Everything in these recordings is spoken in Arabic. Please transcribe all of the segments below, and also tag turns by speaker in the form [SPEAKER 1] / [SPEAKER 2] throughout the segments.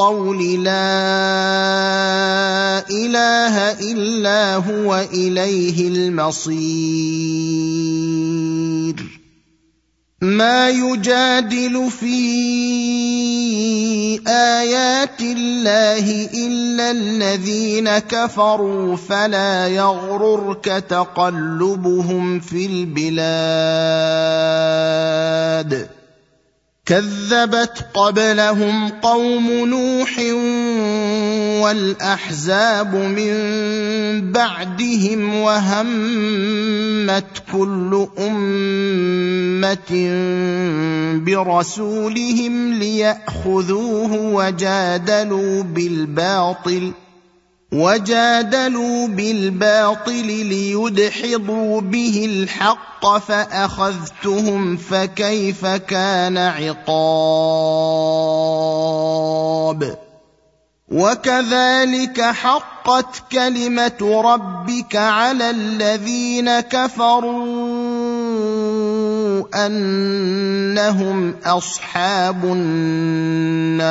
[SPEAKER 1] الطول لا إله إلا هو إليه المصير. ما يجادل في آيات الله إلا الذين كفروا فلا يغررك تقلبهم في البلاد. كذبت قبلهم قوم نوح والأحزاب من بعدهم وهمت كل أمة برسولهم ليأخذوه وجادلوا بالباطل وجادلوا بالباطل ليدحضوا به الحق فأخذتهم فكيف كان عقاب وكذلك حقت كلمة ربك على الذين كفروا أنهم أصحاب النار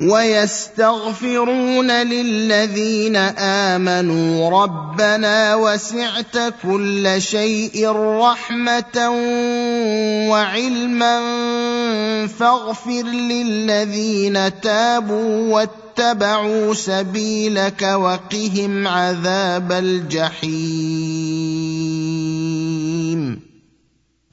[SPEAKER 1] ويستغفرون للذين آمنوا ربنا وسعت كل شيء رحمة وعلما فاغفر للذين تابوا واتبعوا سبيلك وقهم عذاب الجحيم.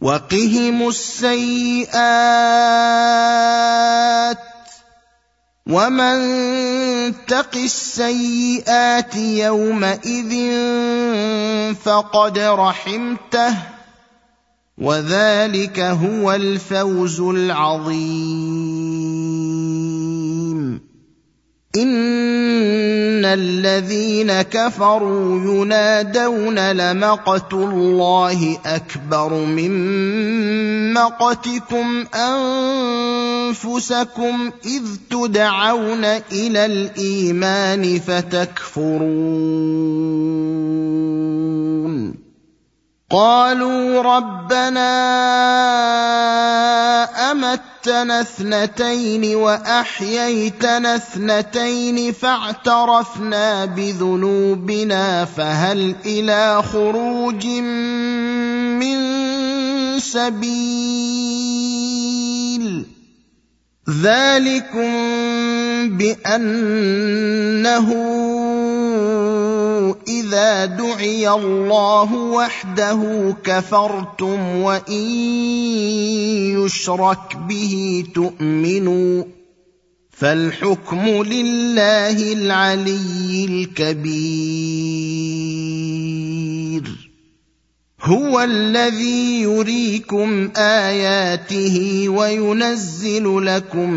[SPEAKER 1] وقهم السيئات ومن تق السيئات يومئذ فقد رحمته وذلك هو الفوز العظيم. ان الذين كفروا ينادون لمقت الله اكبر من مقتكم انفسكم اذ تدعون إلى الايمان فتكفرون قالوا ربنا أمتنا اثنتين وأحييتنا اثنتين فاعترفنا بذنوبنا فهل إلى خروج من سبيل؟ ذلكم بأنه إذا دعي الله وحده كفرتم وإن يشرك به تؤمنوا فالحكم لله العلي الكبير. هو الذي يريكم آياته وينزل لكم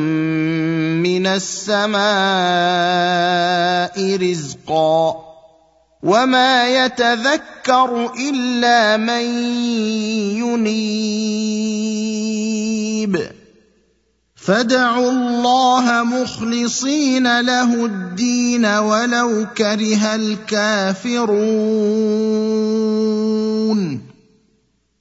[SPEAKER 1] من السماء رزقا. وما يتذكر الا من ينيب فادعوا الله مخلصين له الدين ولو كره الكافرون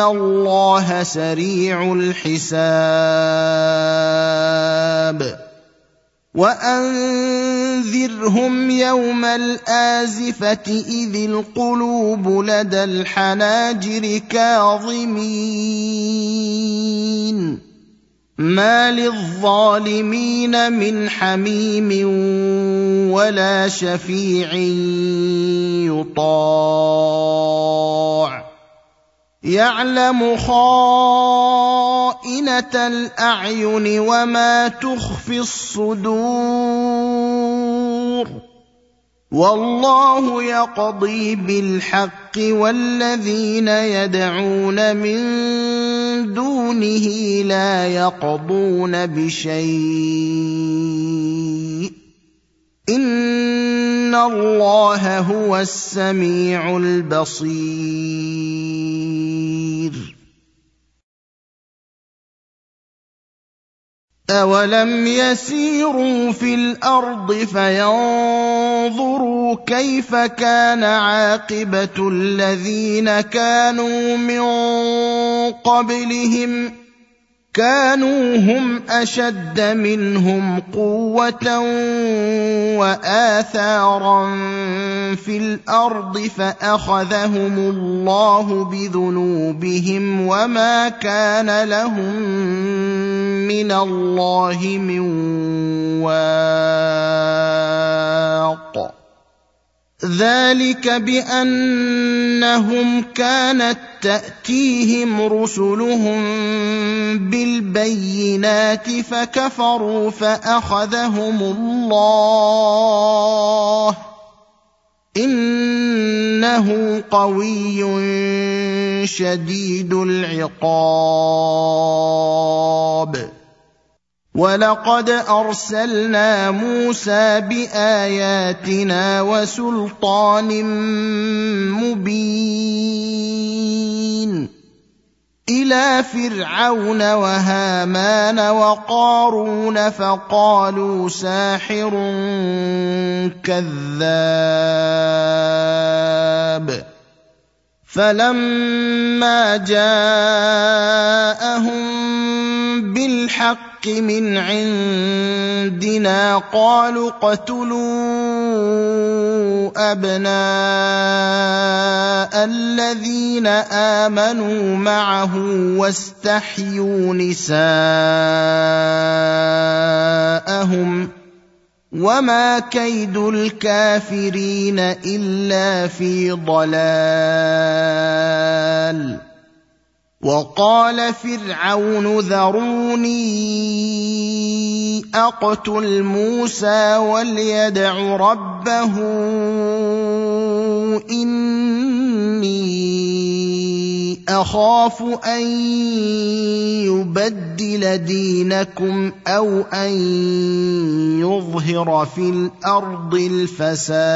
[SPEAKER 1] الله سريع الحساب وانذرهم يوم الازفه اذ القلوب لدى الحناجر كاظمين ما للظالمين من حميم ولا شفيع يطاع يعلم خائنة الأعين وما تخفي الصدور. والله يقضي بالحق والذين يدعون من دونه لا يقضون بشيء. إن الله هو السميع البصير. اولم يسيروا في الأرض فينظروا كيف كان عاقبه الذين كانوا من قبلهم كانوا هم أشد منهم قوة وآثارا في الأرض فأخذهم الله بذنوبهم وما كان لهم من الله من واق. ذلك بأنهم كانت تأتيهم رسلهم بالبينات فكفروا فأخذهم الله إنه قوي شديد العقاب ولقد أرسلنا موسى بآياتنا وسلطان مبين إلى فرعون وهامان وقارون فقالوا ساحر كذاب فلما جاءهم بالحق الحق من عندنا قالوا اقتلوا أبناء الذين آمنوا معه واستحيوا نساءهم وما كيد الكافرين إلا في ضلال وقال فرعون ذروني أقتل موسى وليدع ربه إني أخاف أن يبدل دينكم أو أن يظهر في الأرض الفساد.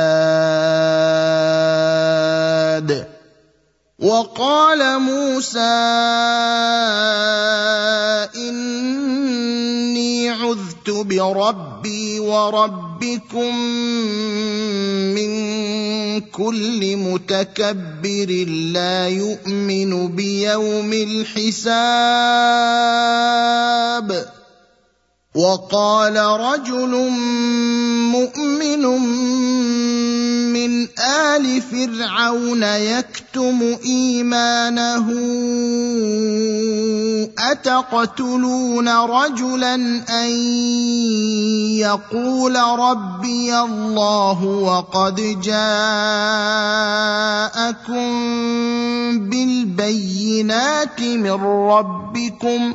[SPEAKER 1] وقال موسى إني عذت بربي وربكم من كل متكبر لا يؤمن بيوم الحساب. وقال رجل مؤمن من فرعون يكتم إيمانه أتقتلون رجلا أن يقول ربي الله وقد جاءكم بالبينات من ربكم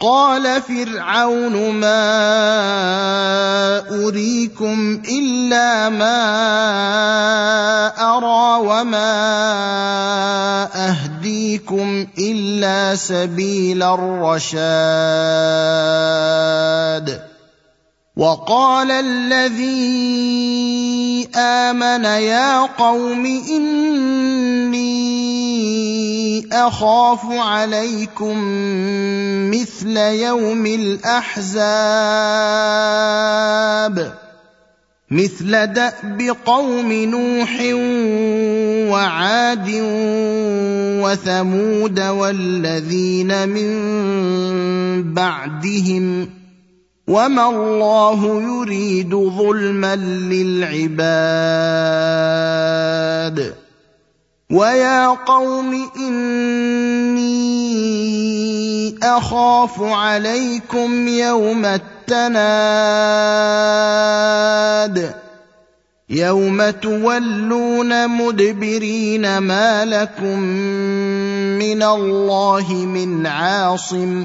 [SPEAKER 1] قال فرعون ما اريكم الا ما ارى وما اهديكم الا سبيل الرشاد وقال الذي آمن يا قوم إني أخاف عليكم مثل يوم الأحزاب مثل دأب قوم نوح وعاد وثمود والذين من بعدهم وما الله يريد ظلما للعباد ويا قوم اني اخاف عليكم يوم التناد يوم تولون مدبرين ما لكم من الله من عاصم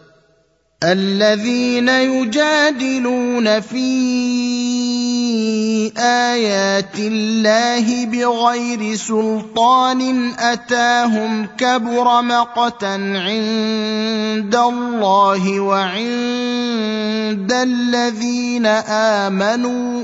[SPEAKER 1] الذين يجادلون في آيات الله بغير سلطان أتاهم كبر مقتا عند الله وعند الذين آمنوا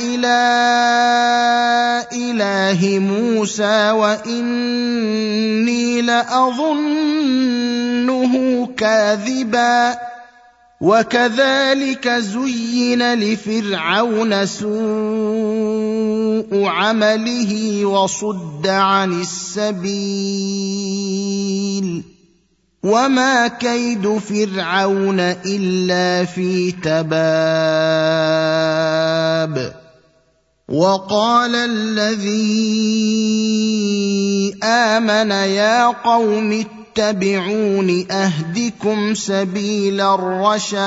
[SPEAKER 1] إلى إله موسى وإني لأظنه كاذبا. وكذلك زين لفرعون سوء عمله وصد عن السبيل. وما كيد فرعون الا في تباب وقال الذي امن يا قوم اتبعون اهدكم سبيل الرشاد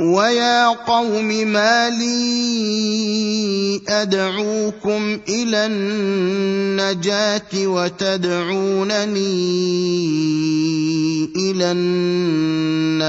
[SPEAKER 1] ويا قوم ما لي ادعوكم إلى النجاه وتدعونني إلى النار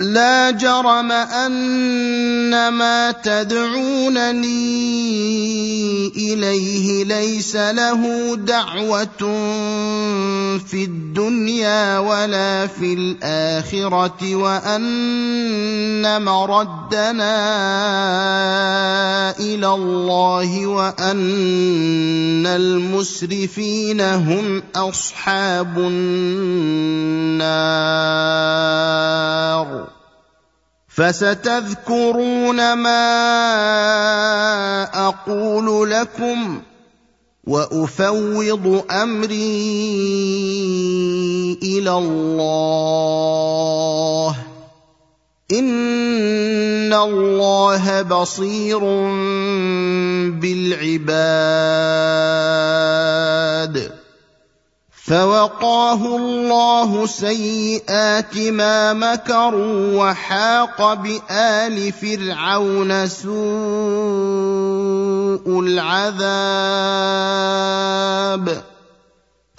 [SPEAKER 1] لا جرم أن ما تدعونني إليه ليس له دعوة في الدنيا ولا في الآخرة وأن مردنا إلى الله وأن المسرفين هم أصحاب النار. فستذكرون ما أقول لكم وأفوض أمري إلى الله. إن الله بصير بالعباد. فوقاه الله سيئات ما مكروا وحاق بآل فرعون سوء العذاب.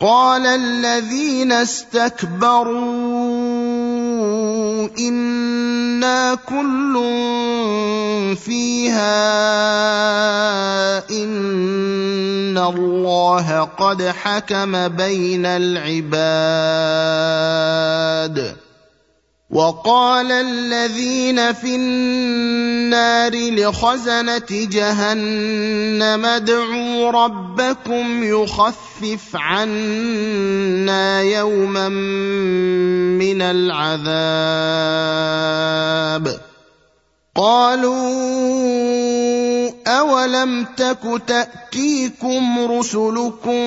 [SPEAKER 1] قال الذين استكبروا إنا كل فيها إن الله قد حكم بين العباد. وقال الذين في النار لخزنة جهنم ادعوا ربكم يخفف عنا يوما من العذاب قالوا اولم تك تاتيكم رسلكم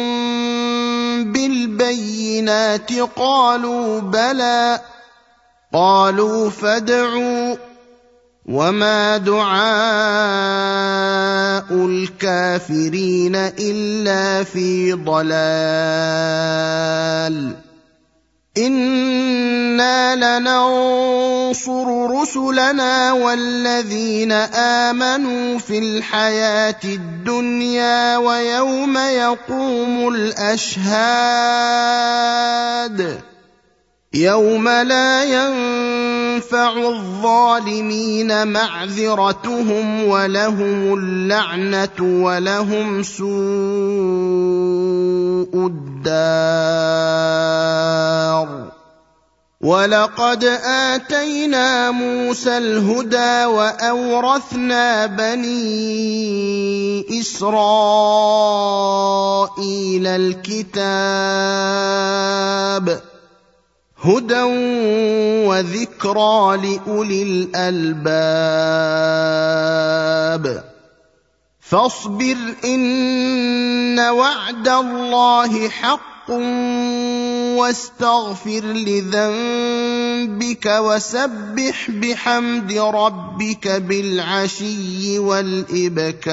[SPEAKER 1] بالبينات قالوا بلى قالوا فادعوا وما دعاء الكافرين الا في ضلال أنا لننصر رسلنا والذين امنوا في الحياة الدنيا ويوم يقوم الاشهاد يوم لا ينفع الظالمين معذرتهم ولهم اللعنة ولهم سوء الدار. ولقد آتينا موسى الهدى وأورثنا بني إسرائيل الكتاب هدى وذكرى لأولي الألباب. فاصبر إن وعد الله حق واستغفر لذنبك وسبح بحمد ربك بالعشي والإبكار.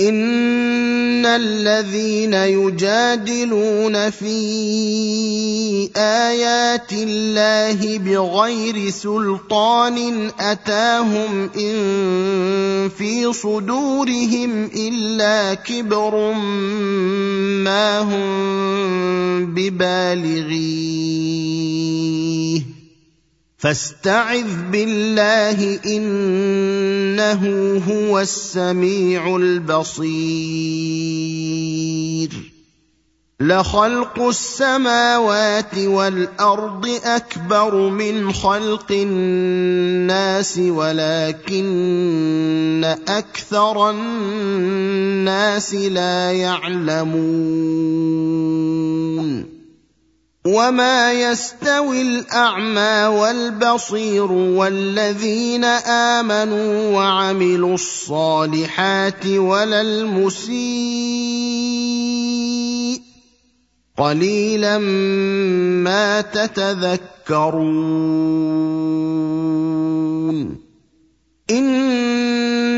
[SPEAKER 1] ان الذين يجادلون في ايات الله بغير سلطان اتاهم ان في صدورهم الا كبر ما هم ببالغيه فاستعذ بالله إنه هو السميع البصير. لخلق السماوات والأرض أكبر من خلق الناس ولكن أكثر الناس لا يعلمون. وما يستوي الاعمى والبصير والذين امنوا وعملوا الصالحات ولا المسيء قليلا ما تتذكرون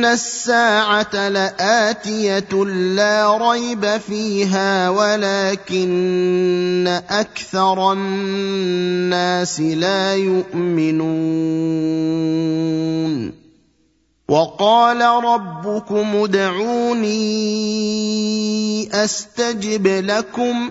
[SPEAKER 1] ان الساعة لاتيه لا ريب فيها ولكن أكثر الناس لا يؤمنون وقال ربكم ادعوني استجب لكم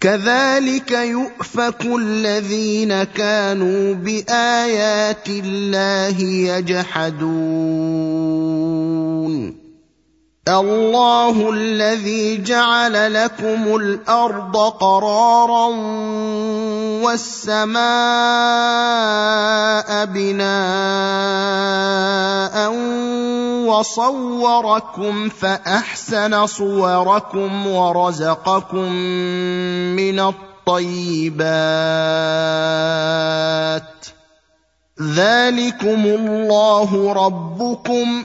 [SPEAKER 1] كذلك يؤفك الذين كانوا بآيات الله يجحدون. الله الذي جعل لكم الأرض قرارا والسماء بناء وصوركم فأحسن صوركم ورزقكم من الطيبات. ذلكم الله ربكم.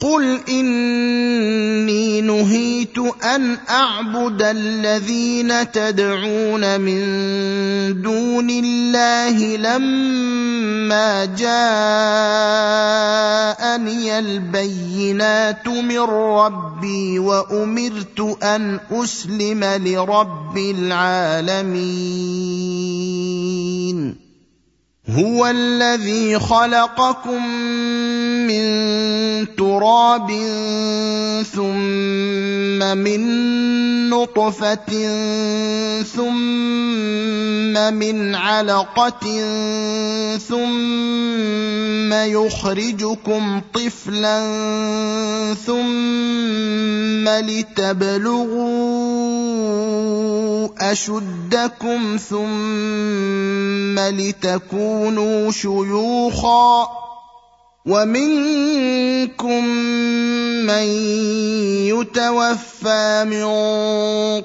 [SPEAKER 1] قل اني نهيت ان اعبد الذين تدعون من دون الله لما جاءني البينات من ربي وامرت ان اسلم لرب العالمين هو الذي خلقكم من تراب ثم من نطفة ثم من علقة ثم يخرجكم طفلا ثم لتبلغوا أشدكم ثم لتكونوا شيوخا ومنكم من يتوفى من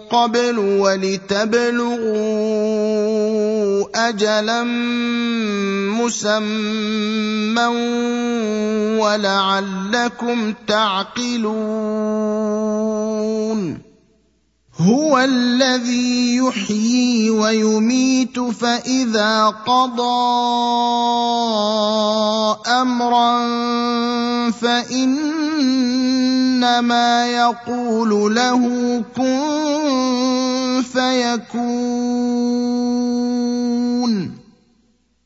[SPEAKER 1] قبل ولتبلغوا أجلا مسمى ولعلكم تعقلون. هو الذي يحيي ويميت فإذا قضى أمرا فإنما يقول له كن فيكون.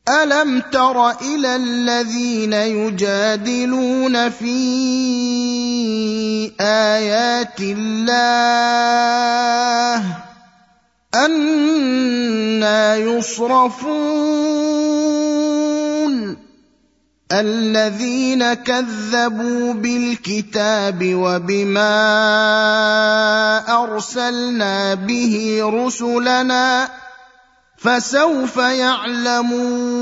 [SPEAKER 1] ألم تر إلى الذين يجادلون في آيات الله أنا يصرفون الذين كذبوا بالكتاب وبما أرسلنا به رسلنا فسوف يعلمون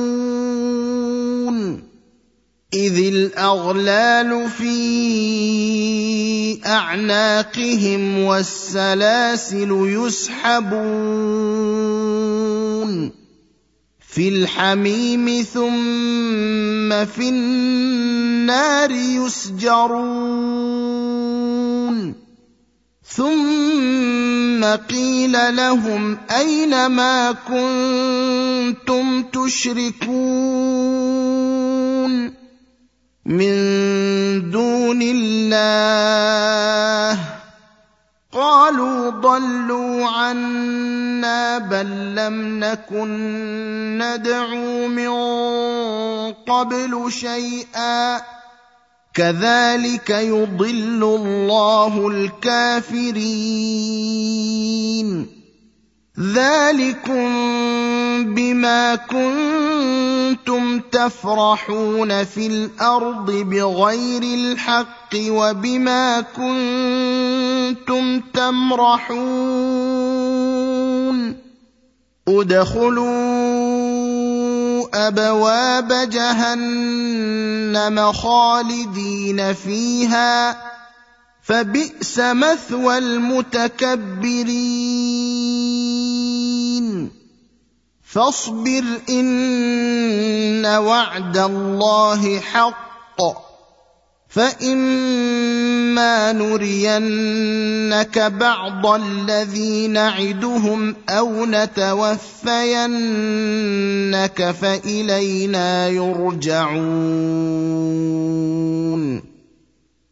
[SPEAKER 1] إذ الأغلال في أعناقهم والسلاسل يسحبون في الحميم ثم في النار يسجرون ثم قيل لهم اين ما كنتم تشركون من دون الله قالوا ضلوا عنا بل لم نكن ندعو من قبل شيئا كذلك يضل الله الكافرين. ذلكم بما كنتم تفرحون في الأرض بغير الحق وبما كنتم تمرحون. ادخلوا أبواب جهنم خالدين فيها فبئس مثوى المتكبرين. فاصبر إن وعد الله حق. فاما نرينك بعض الذي نعدهم أو نتوفينك فالينا يرجعون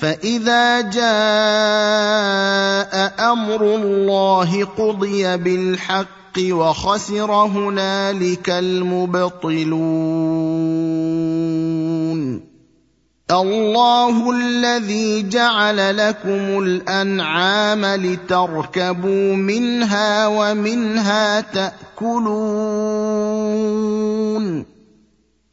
[SPEAKER 1] فاذا جاء أمر الله قضي بالحق وخسر هنالك المبطلون الله الذي جعل لكم الانعام لتركبوا منها ومنها تاكلون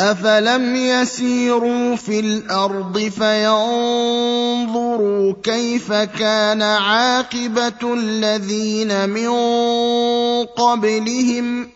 [SPEAKER 1] افلم يسيروا في الأرض فينظروا كيف كان عاقبه الذين من قبلهم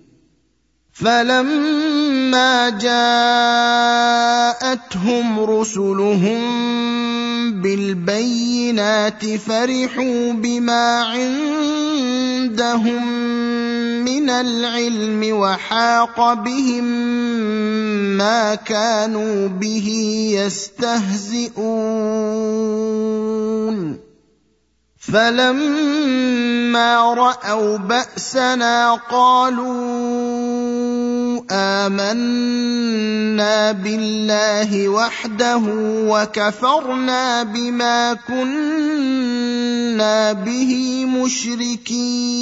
[SPEAKER 1] فلما جاءتهم رسلهم بالبينات فرحوا بما عندهم من العلم وحاق بهم ما كانوا به يستهزئون فلما راوا باسنا قالوا آمنا بالله وحده وكفرنا بما كنا به مشركين.